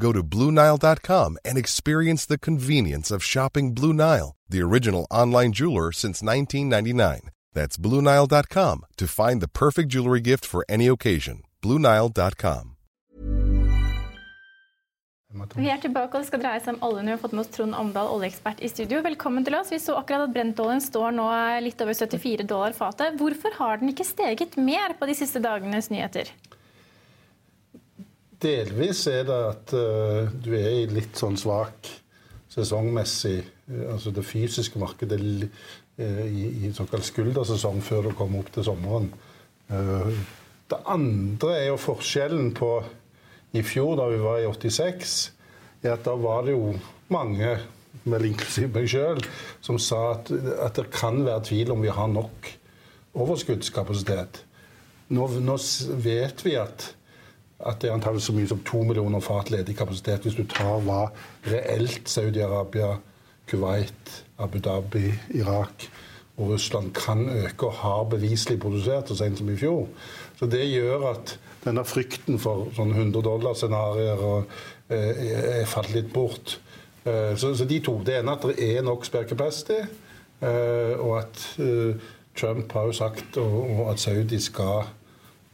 Go to BlueNile.com and experience the convenience of shopping Blue Nile, the original online jeweler since 1999. That's BlueNile.com to find the perfect jewelry gift for any occasion. BlueNile.com. Vi er tilbake, og det skal dreie seg om oljen. Vi har fått med oss Trond Omdal, oljeekspert i studio. Velkommen til oss. Vi så akkurat at brentoljen står nå litt over 74 dollar fatet. Hvorfor har den ikke steget mer på de siste dagenes nyheter? Delvis er det at uh, du er i litt sånn svak sesongmessig. Altså det fysiske markedet uh, i, i såkalt skuldersesong før du kommer opp til sommeren. Det andre er jo forskjellen på i fjor, da vi var i 86, er at da var det jo mange, vel inklusiv meg sjøl, som sa at, at, det kan være tvil om vi har nok overskuddskapasitet. Nå, nå vet vi at at det er antallet så mye som to millioner fat ledig kapasitet hvis du tar hva reelt Saudi-Arabia, Kuwait, Abu Dhabi, Irak og Russland kan øke og har beviselig produsert så sent som i fjor. Så det gjør at denne frykten for sånn 100 dollar-scenarioer eh, er falt litt bort. Eh, så, så, de to. Det ene at det er nok spare capacity, eh, og at Trump har jo sagt og, at Saudi skal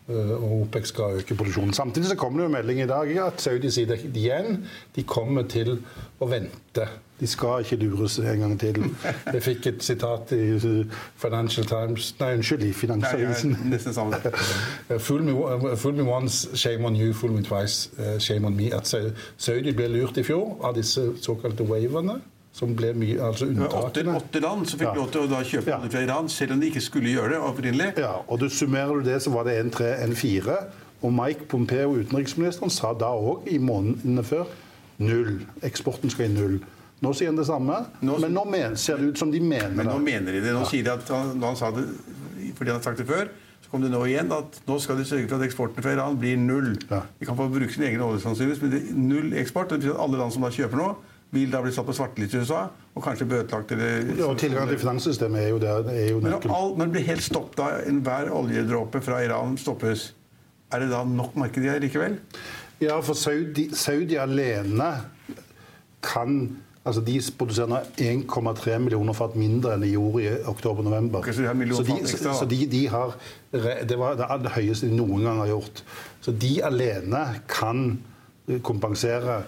og OPEC skal øke produksjonen. Samtidig så kommer det jo melding i dag at Saudi sier igjen de kommer til å vente de skal ikke lures en gang til. Jeg fikk et sitat i Financial Times Nei, unnskyld, i Finansavisen. fool, me, fool me once, shame on you. Fool me twice, shame on me. At Saudi ble lurt i fjor av disse såkalte waverne. Som ble mye, altså unntakene. Åtte land som fikk ja. lov til å da kjøpe ja. fra Iran, selv om de ikke skulle gjøre det opprinnelig. Ja, og du Summerer du det, så var det 1-3-1-4. Og Mike Pompeo, utenriksministeren, sa da òg, i månedene før, null. Eksporten skal i null. Nå sier han det samme, nå, men nå men, ser det ut som de mener det. Men nå mener de det. Nå ja. sier de at han, han sa det fordi han har sagt det før. Så kom det nå igjen at nå skal de sørge for at eksporten fra Iran blir null. Ja. De kan få bruke sin egen olje, sannsynligvis, men det er null eksport. Det betyr at alle land som da kjøper nå, vil da bli satt på svarteliste i USA og kanskje bøtelagt eller ja, og Tilgang til finanssystemet er jo der. Er jo men når det blir helt stopp da enhver oljedråpe fra Iran stoppes, er det da nok marked her likevel? Ja, for Saudi, Saudi alene kan Altså De produserer nå 1,3 millioner fat mindre enn de gjorde i oktober-november. Okay, så de så, de, så, så de, de, har Det var det, aller høyeste de noen gang har gjort. Så de alene kan kompensere.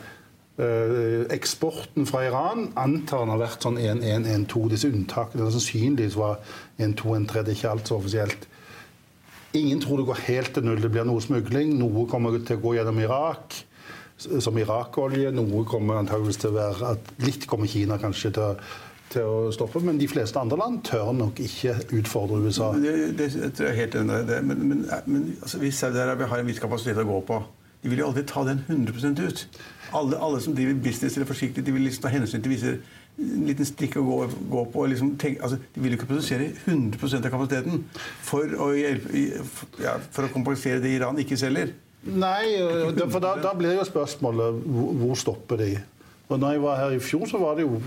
Uh, eksporten fra Iran antar den har vært sånn 1-1-1-2. Disse unntakene sannsynligvis var 1-2-1-3. Det er ikke alt så offisielt. Ingen tror det går helt til null. Det blir noe smugling. Noe kommer til å gå gjennom Irak som Irak-olje. Noe kommer antageligvis til å være at Litt kommer Kina kanskje til å, til å stoppe, men de fleste andre land tør nok ikke utfordre USA. Det, det, det tror jeg helt enig i. Men, men, men altså, hvis Saudi-Arabia har en viss kapasitet å gå på De vil jo aldri ta den 100 ut. Alle, alle, som driver business eller forsiktig, de vil liksom ta hensyn til visse en liten strikk å gå, gå på. Liksom tenke, altså, de vil jo ikke produsere 100 av kapasiteten for å, hjelpe, ja, for å kompensere det Iran ikke selger. Nei, for da, da blir jo spørsmålet hvor stopper de? Og når jeg var her i fjor, så var det jo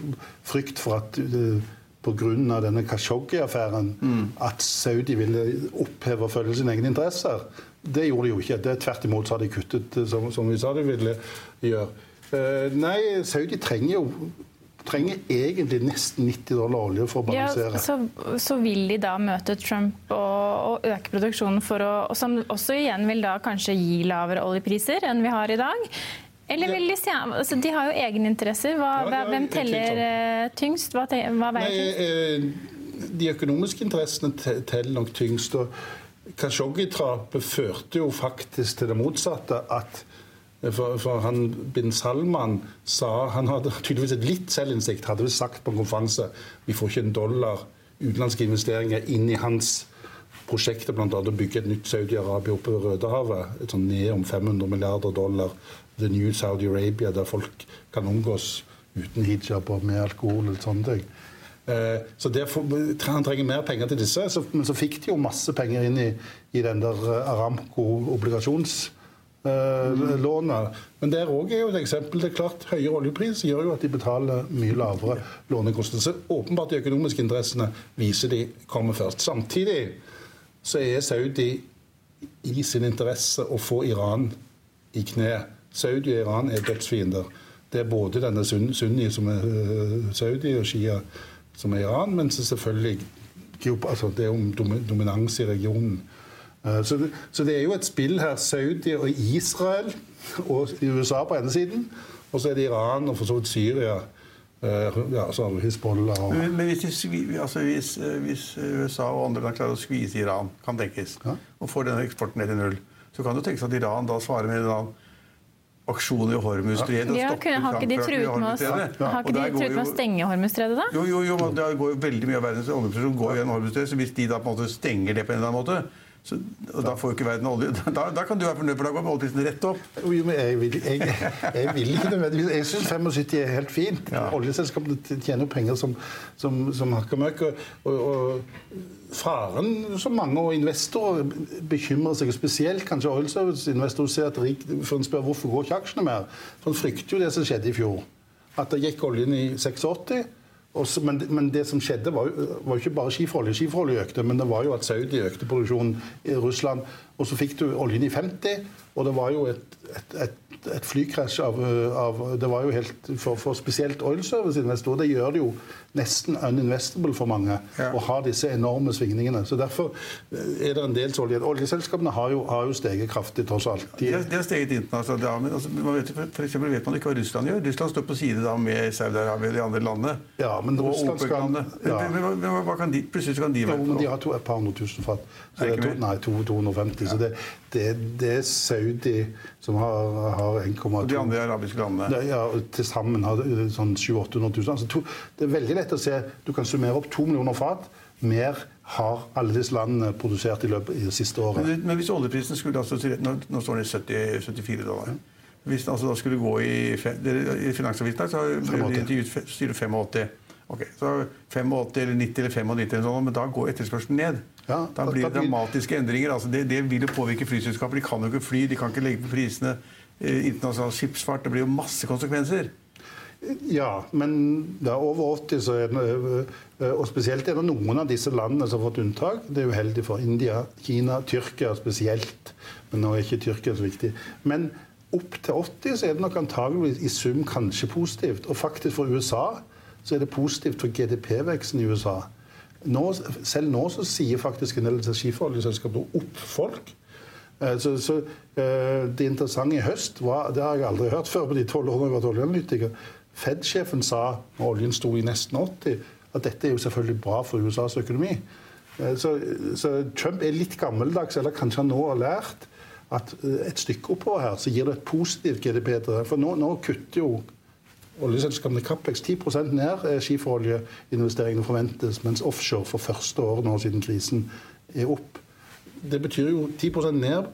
frykt for at uh, pga. denne Khashoggi-affæren mm. at Saudi ville oppheve og følge sine egne interesser. Det gjorde de jo ikke. Det Tvert imot så har de kuttet, som, som vi sa de ville gjøre. Uh, nei, Saudi trenger jo trenger egentlig nesten 90 dollar olje for å balansere. Ja, så, så, vil de da møte Trump og, og øke produksjonen for å, og som også igjen vil da kanskje gi lavere oljepriser enn vi har i dag. Eller vil de se altså, De har jo egeninteresser. Hva, Ja, hvem teller eh, tyngst? Hva, hva veier tyngst? eh, de økonomiske interessene teller nok tyngst. og Khashoggi-drapet førte jo faktisk til det motsatte. at for, for han bin Salman sa Han hadde tydeligvis et litt selvinnsikt. Hadde vel sagt på en konferanse vi får ikke en dollar utenlandske investeringer inn i hans prosjekter, bl.a. å bygge et nytt Saudi-Arabia oppe ved Rødehavet. Et sånn ned om 500 milliarder dollar. The New Saudi Arabia, der folk kan omgås uten hijab og med alkohol og sånne ting. Eh, Så derfor, Han trenger mer penger til disse, så, men så fikk de jo masse penger inn i, i den der eh, Aramco-obligasjonslånet. Men der òg er jo et eksempel. det er klart Høyere oljepris gjør jo at de betaler mye lavere lånekostnader. Så åpenbart de økonomiske interessene viser de kommer først. Samtidig så er Saudi i sin interesse å få Iran i kne. Saudi og Iran er dødsfiender. Det er både denne sunni, som er øh, Saudi, og Shia, som er Iran, men selvfølgelig altså det er dom- dominans i regionen. Eh, så det er jo et spill her. Saudi og Israel og USA på ene siden. Og så er det Iran og for så vidt Syria. Eh, Ja, så har vi Hizbollah og Men, hvis, altså hvis, eh, hvis USA og andre land klarer å skvise Iran, kan tenkes, Ja. og får denne eksporten ned til null, så kan det tenkes at Iran da svarer med en annen aksjon i Hormuzstredet. Ja, har ikke de truet med å, stenge Hormuzstredet, da? Jo, jo, jo, men det går jo veldig mye av verdens oljeproduksjon går gjennom Hormuzstredet, så hvis de da på en måte stenger det på en eller annen måte, så, og da får jo ikke verden olje, da, da kan du være fornøyd, for da går oljeprisen rett opp. Jo, men jeg vil, jeg, jeg vil ikke nødvendigvis Jeg syns 75 er helt fint. Ja. Oljeselskapene tjener jo penger som, som, som hakker møkk. Og, og, og faren som mange og investorer bekymrer seg, spesielt kanskje oil service-investorer, ser at rik, for en spør hvorfor går ikke aksjene mer. For en frykter jo det som skjedde i fjor. At det gikk oljen i 86. Og så, men, men det som skjedde, var jo, ikke bare skiferolje. Skiferolje økte, men det var jo at Saudi økte produksjonen i Russland. Og så fikk du oljen i 50, og det var jo et, et, et, et flykrasj av, av Det var jo helt For, for spesielt oil service-investorer, det gjør det jo nesten uninvestable for mange Ja. å ha disse enorme svingningene. Så derfor er det en del så olje. Oljeselskapene har jo, har jo steget kraftig, tross alt. De De, har, de har steget internasjonalt. Ja, men altså, man vet, for, eksempel vet man ikke hva Russland gjør. Russland står på side da med Saudi-Arabia og de andre landene. Ja, men Russland skal- OPEC-landene. Men, ja. men, men, hva- kan de, plutselig kan de Jo, være men de har to, et par hundre tusen fat. Det det nei, 250. Ja. Så det, det, det er Saudi som har, har 1,2 de andre arabiske landene. Det- Ja, til sammen har det sånn 700 000-800 000. Altså to, det er veldig lett å se. Du kan summere opp to millioner fat. Mer har alle disse landene produsert i løpet av det siste året. Men, men hvis oljeprisen skulle altså, nå, nå står den i 70, 74 dollar. Hvis den altså da skulle gå i, i Finansavisen så ble det intervjuet styret du 85. Ok, så 85 eller 90 eller 95 eller sånn, men da går etterspørselen ned. Ja, da da- blir det blir- dramatiske endringer. Altså det, det vil jo påvirke flyselskaper. De kan jo ikke fly, de kan ikke legge på prisene. Eh, internasjonal skipsfart. Det blir jo masse konsekvenser. Ja, men det er over 80, så er det, øh, og spesielt er det noen av disse landene som har fått unntak. Det er uheldig for India, Kina, Tyrkia spesielt. Men nå er ikke Tyrkia så viktig. Men opp til 80 så er det nok antageligvis i sum kanskje positivt. Og faktisk for USA så er det positivt for GDP-veksten i USA. Nå, selv nå så sier faktisk en del skiferoljeselskaper opp folk. Eh, Så, så eh, Det interessante i høst var, det har jeg aldri hørt før på de tolv årene jeg har vært oljeanalytiker, Fed-sjefen sa når oljen sto i nesten 80, at dette er jo selvfølgelig bra for USAs økonomi. Eh, Så, så Trump er litt gammeldags, eller kanskje han nå har lært at eh, et stykke oppover her så gir det et positivt GDP. For nå, nå kutter jo oljeselskapene Capex 10% ned eh, skiferoljeinvesteringene forventes, mens offshore for første året nå siden krisen er opp. Det betyr jo 10% ned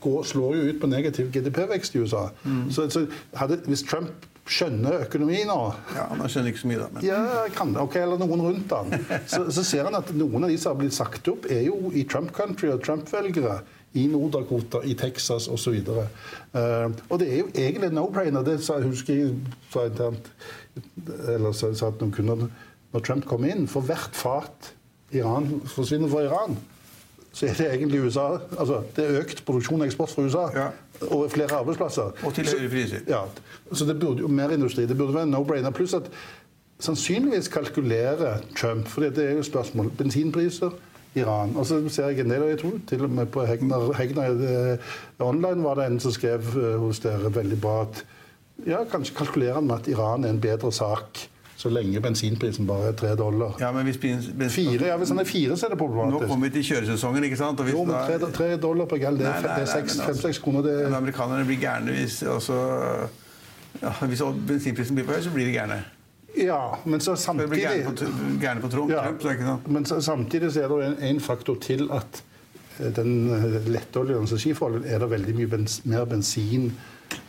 går, slår jo ut på negativ GDP-vekst i USA. Så, så hadde, hvis Trump skjønner økonomi nå Ja, Man skjønner ikke så mye, da. Men. ja, kan det. Ok, eller noen rundt han. Så, så ser han at noen av de som har blitt sagt opp, er jo i Trump country og Trump-velgere. I Nord-Dakota, i Texas osv. Uh, og det er jo egentlig en no-brainer. Det sa, husker jeg sa internt eller sa, sa at noen kunder når Trump kom inn. For hvert fat Iran forsvinner fra Iran, så er det egentlig USA altså Det er økt produksjon og eksport fra USA. Ja. Og flere arbeidsplasser. Og til høyere priser. Ja, så det burde jo mer industri. Det burde være en no-brainer. Pluss at sannsynligvis kalkulerer Trump, for det er jo spørsmål Bensinpriser, Iran. Og så ser jeg en del, av de to. til og med på Hegnar, Hegnar det, Online var det en som skrev eh, hos dere veldig bra at Ja, kanskje kalkulerer han med at Iran er en bedre sak så lenge bensinprisen bare er tre dollar. Ja, men hvis bens, Fire, ja, Hvis den er fire, så er det problematisk. Nå kommer vi til kjøresesongen, ikke sant? Jo, men da- tre, tre dollar per gall, det er nei, fe- det er nei, seks- altså- fem-seks kroner. Det Men er, amerikanerne blir gærne hvis også, ja, Hvis bensinprisen blir for høy, så blir de gærne. ja, men så samtidig gærne på, gærne på Trump, Ja, Trump så ikke sant? men så, samtidig så er det en, en faktor til at eh, den eh, lettoljen som skiforholdet er det veldig mye bens, mer bensin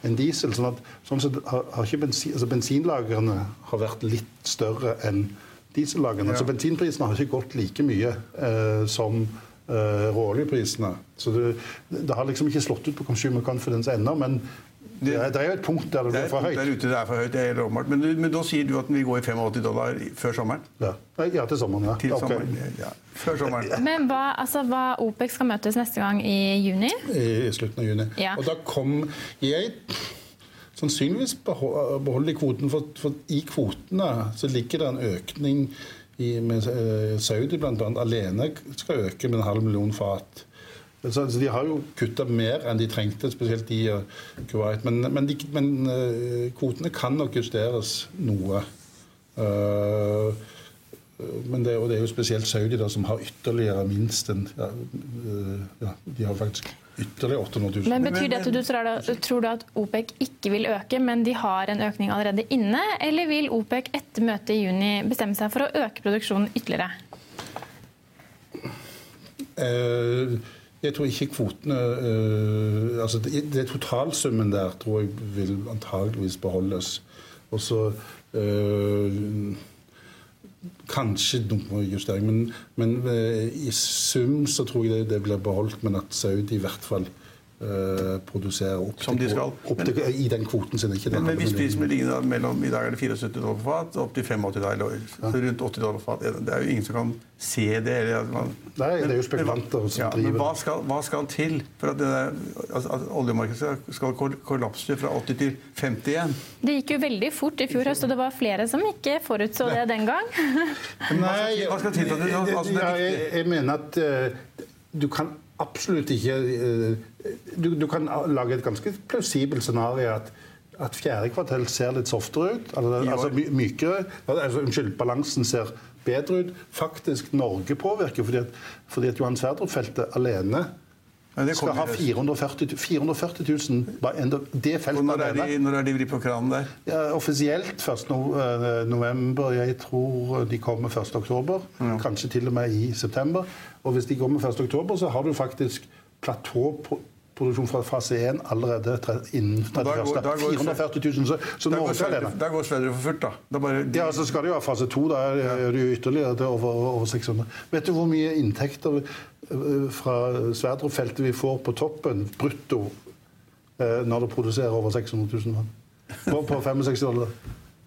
enn diesel. Sånn at sånn sett har, har ikke bensin, altså bensinlagrene har vært litt større enn diesellagrene. Ja. Så bensinprisene har ikke gått like mye eh, som eh, råoljeprisene. Så det, det har liksom ikke slått ut på consumer confidence ennå, men det, er- det er jo et punkt der det blir er, for der ute det er for høyt, det er åpenbart. Men, men da sier du at vi går i 85 dollar før sommeren? Ja. Ja, til sommeren, ja. Til sommeren sommeren, ja. Før sommeren. Men hva, altså, hva OPEC skal møtes neste gang i juni? i slutten av juni. Ja. Og da kom jeg sannsynligvis beholder beholde kvoten, for, for i kvotene så ligger det en økning i, med eh, Saudi bl.a. alene skal øke med en halv million fat. Så, så de har jo kutta mer enn de trengte, spesielt i og Kuwait. Men, men, de, men eh, kvotene kan nok justeres noe. Uh, men det, og det er jo spesielt Saudi da, som har ytterligere minst en ja, eh, ja, De har faktisk ytterligere 800 000. Men Betyr det at du tror, da, tror du at OPEC ikke vil øke, men de har en økning allerede inne? Eller vil OPEC etter møtet i juni bestemme seg for å øke produksjonen ytterligere? Eh, jeg tror ikke kvotene øh, altså det, det Totalsummen der tror jeg vil antageligvis beholdes. Og så øh, Kanskje noe justering, men, men eh, i sum så tror jeg det, det blir beholdt, men at Saudi i hvert fall eh, produserer opp, Som de skal. opp til, i den kvoten sin. Ikke den Men, men hvis prisen blir liggende mellom i dag er det 74 dollar for fat, opp til 85 da, eller så rundt 80 dollar for fat. Det er jo ingen som kan se det. Eller, man, Nei, det er jo spekulanter men, som ja, driver Men hva skal, hva skal til for at, det der, altså, at oljemarkedet skal, skal kollapse fra 80 til 50 igjen? Det gikk jo veldig fort i fjor høst, og det var flere som ikke forutså det den gang. Nei, Hva skal til for at det- altså, det er ja, jeg, jeg mener at uh, du kan absolutt ikke eh, du, du kan lage et ganske plausibelt scenario at at fjerde kvartal ser litt softere ut. Altså, altså my- mykere. Altså, unnskyld, balansen ser bedre ut. Faktisk Norge påvirker, fordi at, fordi at Johan Sverdrup-feltet alene skal ha i høst. 440, 440 000 bare enda- Det feltet når er de, når er de vri på kranen der? Ja, offisielt 1. Eh, november. Jeg tror de kommer 1. oktober. Kanskje til og med i september. Og hvis de kommer 1. oktober, så har du faktisk platåproduksjon fra fase 1 allerede innen da 31. da går- 440 000. Så, så Norge da går Sverdrup for fullt, da. da bare, Ja, så skal det jo ha fase 2. Da er det jo ytterligere til over, over 600. Vet du hvor mye inntekter eh, fra Sverdrup-feltet vi får på toppen, brutto, eh, når det produserer over 600 000 tonn? På, på 65 dollar.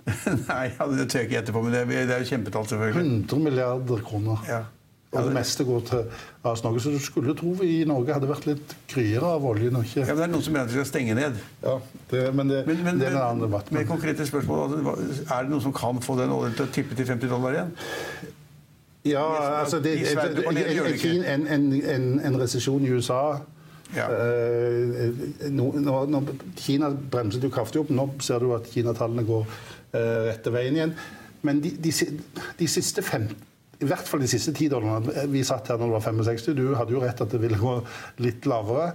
Nei, det tør jeg ikke gjette på, men det, det er jo kjempetall, selvfølgelig. 100 milliarder kroner. Ja. Og det meste går til AS Norge. Så du skulle tro vi i Norge hadde vært litt gryere av oljen og ikke Ja, men det er noen som mener at vi skal stenge ned. Ja, det, men det, Men, men, det er en annen debatt. med konkrete spørsmål, altså, Er det noen som kan få den oljen til å tippe til 50 dollar igjen? ja, altså det, en, en, en, en resesjon i USA Ja. eh, nå, nå, Kina bremset jo kraftig opp. Nå ser du at Kina-tallene går eh, rette veien igjen. Men de, de, de siste fem i hvert fall de siste ti dollarene. Vi satt her når det var 65. Du hadde jo rett at det ville gå litt lavere.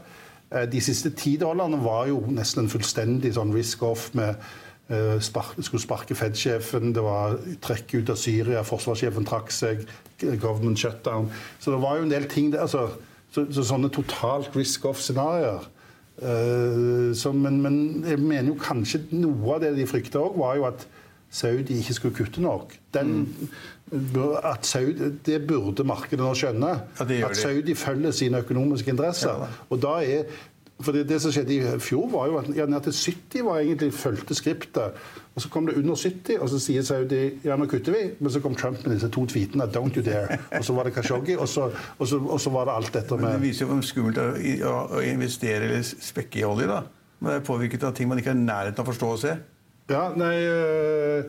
Eh, De siste ti dollarene var jo nesten en fullstendig sånn risk-off med eh, spark, skulle sparke Fed-sjefen, det var trekk ut av Syria, forsvarssjefen trakk seg, government shutdown. Så det var jo en del ting der. Altså, så, så sånne totalt risk-off-scenarioer. Uh, men, men jeg mener jo kanskje noe av det de frykta òg, var jo at Saudi ikke skulle kutte nok. Den, bør- at Saudi, det burde markedet nå skjønne. Ja, det at. Saudi følger sine økonomiske interesser. Ja, og da er for det, det som skjedde i fjor, var jo at ja, ned til 70 var egentlig fulgte skriptet. Og så kom det under 70, og så sier Saudi ja, nå kutter vi. Men så kom Trump med disse to tweetene 'Don't you dare'. Og så var det Kashoggi, og så, og så, og så var det alt dette med Men det viser jo hvor skummelt det er å, investere eller spekke i olje. da. Man er påvirket av ting man ikke er i nærheten av å forstå og se. Ja, nei øh,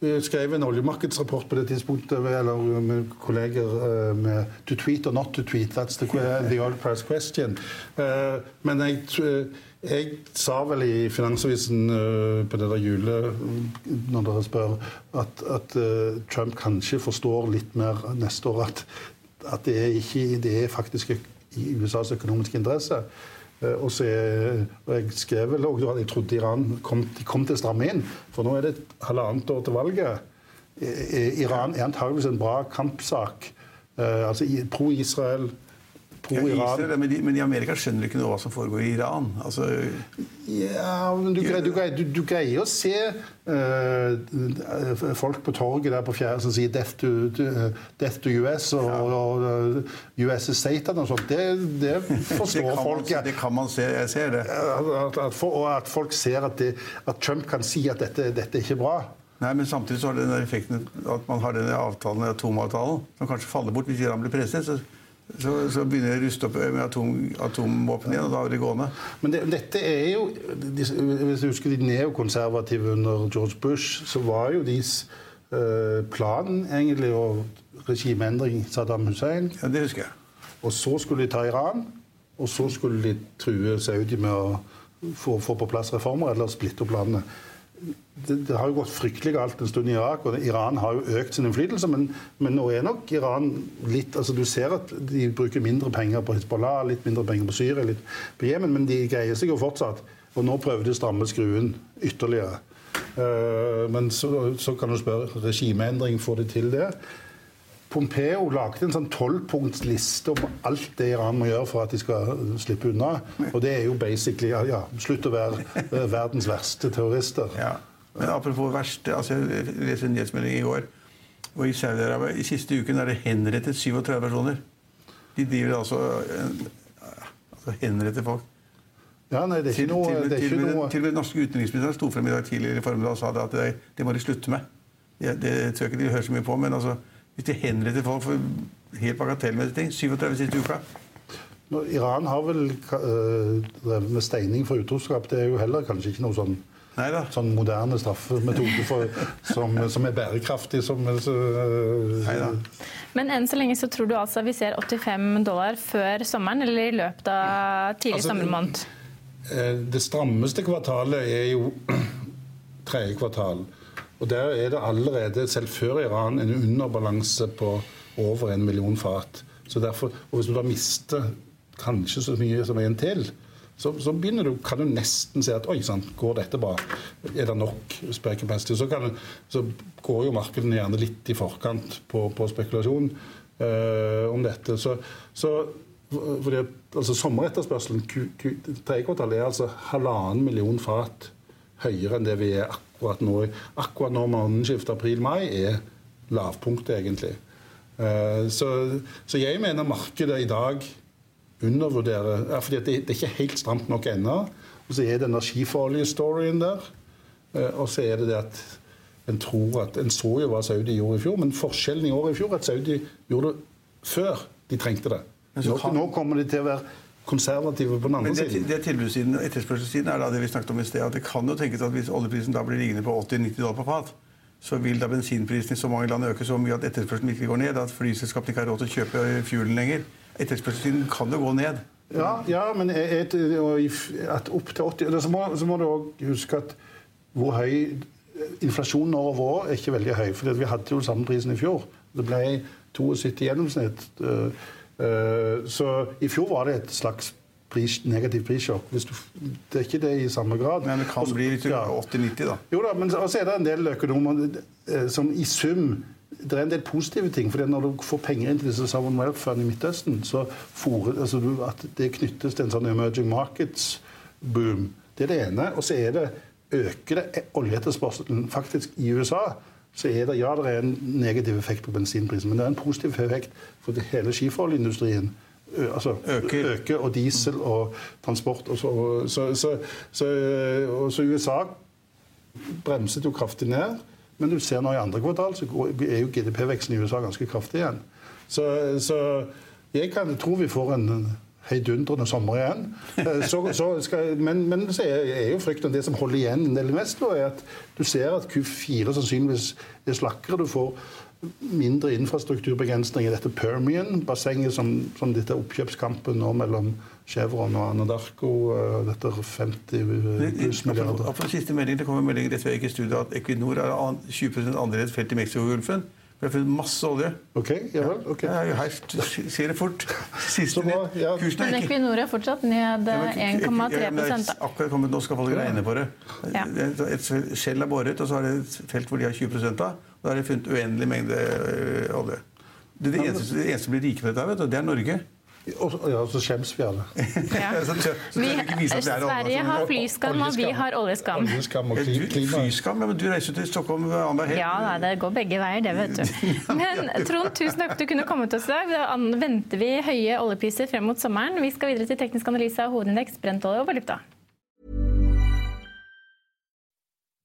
skrev en oljemarkedsrapport på det tidspunktet eller med kolleger med 'to tweet or not to tweet'. That's the, the oil price question. Men jeg, jeg sa vel i Finansavisen på det der jule, når dere spør, at, at Trump kanskje forstår litt mer neste år at, at det, er ikke, det er faktisk i USAs økonomiske interesse. Og, så, og jeg skrev vel at jeg trodde Iran kom, de kom til å stramme inn. For nå er det et halvannet år til valget. Iran er antageligvis en bra kampsak. Altså pro-Israel, pro-Iran. Det, men, men, i Amerika skjønner de ikke noe hva som foregår i Iran. Altså, ja, men du, du, du, du greier å se uh, folk på torget der på fjerde som sier 'death to, death to US' og, ja. og og 'US is Satan' og sånt. Det, det forstår det folk. Man, det kan man se. Jeg ser det. At, at, for, og at folk ser at, det, at, Trump kan si at dette, dette er ikke bra. Nei, men Samtidig så har det den effekten at man har denne avtalen, atomavtalen, som kanskje faller bort hvis Iran blir presset. Så så, begynner de å ruste opp med atom, atomvåpen igjen, og da er de gående. Men det, dette er jo Hvis du husker de neokonservative under George Bush, så var jo deres uh, plan egentlig å regimeendring Saddam Hussein. Ja, det husker jeg. Og så skulle de ta Iran, og så skulle de true Saudi med å få, få på plass reformer eller splitte opp landet det, det, har jo gått fryktelig galt en stund i Irak, og Iran har jo økt sin innflytelse. Men, men, nå er nok Iran litt altså Du ser at de bruker mindre penger på Hizbollah, litt mindre penger på Syria, litt på Jemen, men de greier seg jo fortsatt. Og nå prøver de å stramme skruen ytterligere. Uh, men så, så, kan du spørre regimeendring, får de til det? Pompeo lagde en sånn tolvpunktsliste om alt det Iran må gjøre for at de skal slippe unna. Og det er jo basically ja, ja slutt å være eh, verdens verste terrorister. Ja. Men apropos verste, altså jeg leste en nyhetsmelding i går. Og i Saudi-Arabia i siste uken er det henrettet 37 personer. De driver altså, altså henretter folk. Ja, nei, det er ikke noe... Til, til, til, til, den norske utenriksministeren sto frem i dag tidligere i formiddag og sa det at det, det må de slutte med. Det, det tror jeg ikke de hører så mye på, men altså hvis de henretter folk for helt bagatellmessige ting 37 siste uka. Nå, Iran har vel uh, drevet med steining for utroskap. Det er jo heller kanskje ikke noe sånn, sånn moderne straffemetode for, som, som, er bærekraftig. Som, uh, Men enn så lenge så tror du altså vi ser 85 dollar før sommeren, eller i løpet av tidlig altså, sommermåned? Eh, det strammeste kvartalet er jo tredje kvartal. Og Der er det allerede, selv før Iran, en underbalanse på over en million fat. Så derfor, og Hvis du da mister kanskje så mye som en til, så, så du, kan du nesten se at oi sant, går dette bra? Er det nok spare Så, så går jo markedene gjerne litt i forkant på, på spekulasjon uh, om dette. Så, så fordi altså Sommeretterspørselen tredje kvartal er altså halvannen million fat høyere enn det vi er akkurat nå. Akkurat når månedsskiftet april-mai er lavpunktet, egentlig. Eh, så, så, jeg mener markedet i dag undervurderer fordi det, det, er ikke helt stramt nok ennå. Og så er det energifoljestoryen der. Eh, og så er det det at en tror at En så jo hva Saudi gjorde i fjor, men forskjellen i år i fjor er at Saudi gjorde det før de trengte det. Nå, nå kommer de til å være konservative på den andre det, siden. Det tilbudssiden og etterspørselssiden er da det vi snakket om i sted. at Det kan jo tenkes at hvis oljeprisen da blir liggende på 80-90 dollar på fat, så vil da bensinprisen i så mange land øke så mye at etterspørselen ikke går ned. At flyselskapene ikke har råd til å kjøpe fuelen lenger. Etterspørselssiden kan jo gå ned. Ja, ja men et, at opp til 80 Så må, så må du òg huske at hvor høy Inflasjonen over vår er ikke veldig høy. For vi hadde jo samme prisen i fjor. Det ble 72 gjennomsnitt. Eh, så i fjor var det et slags pris, negativt prissjokk. det er ikke det i samme grad. Men det kan Også, bli litt ja. 80-90, da. Jo da, men så er det en del økonomer eh, som i sum det er en del positive ting. for Når du får penger inn til disse Sovereign Wealth Fund i Midtøsten, så for, altså, at det knyttes til en sånn emerging markets-boom. Det er det ene. Og så er det øker det oljeetterspørselen faktisk i USA så er det ja, det er en negativ effekt på bensinprisen, men det er en positiv effekt for hele skiferoljeindustrien. Altså, øker. øker. og diesel og transport. Og så, så, så, så, USA bremset jo kraftig ned. Men du ser nå i andre kvartal så er jo GDP-veksten i USA ganske kraftig igjen. Så, jeg kan, tror vi får en heidundrende sommer igjen. Eh, så, så skal, men, men så er, jo frykten det som holder igjen en del mest, er at du ser at Q4 sannsynligvis er slakkere. Du får mindre infrastrukturbegrensning i dette Permian-bassenget, som, som dette oppkjøpskampen nå mellom Chevron og Anadarko. eh, Dette 50 pluss milliarder. For siste melding, Det kommer melding rett før i studio at Equinor har an- 20 annerledes felt i Mexicogolfen. Vi har funnet masse olje. OK? Ja vel? ok. Ja, her ser det fort. Siste bra, ja. Kursen Men er ikke Equinor er fortsatt ned 1,3 ja, det er akkurat kommet, Nå skal folk regne på det. Ja. Et skjell er boret, og så er det et felt hvor de har 20 av. Da har de funnet uendelig mengde øh, olje. Det, det, eneste, det eneste som blir rike på dette, vet du, det er Norge. Og så- ja, så skjems vi alle. Ja. så, så, så Vi, er. Sverige har flyskam, og vi har oljeskam. Oljeskam og du, klima. flyskam, ja, men du reiser til Stockholm annenhver helg. Ja, det går begge veier, det, vet du. Men Trond, tusen takk for at du kunne komme til oss i dag. Da venter vi høye oljepriser frem mot sommeren. Vi skal videre til teknisk analyse av hovedindeks, brentolje og valuta.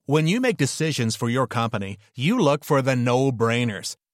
When you make decisions for your company, you look for the no-brainers.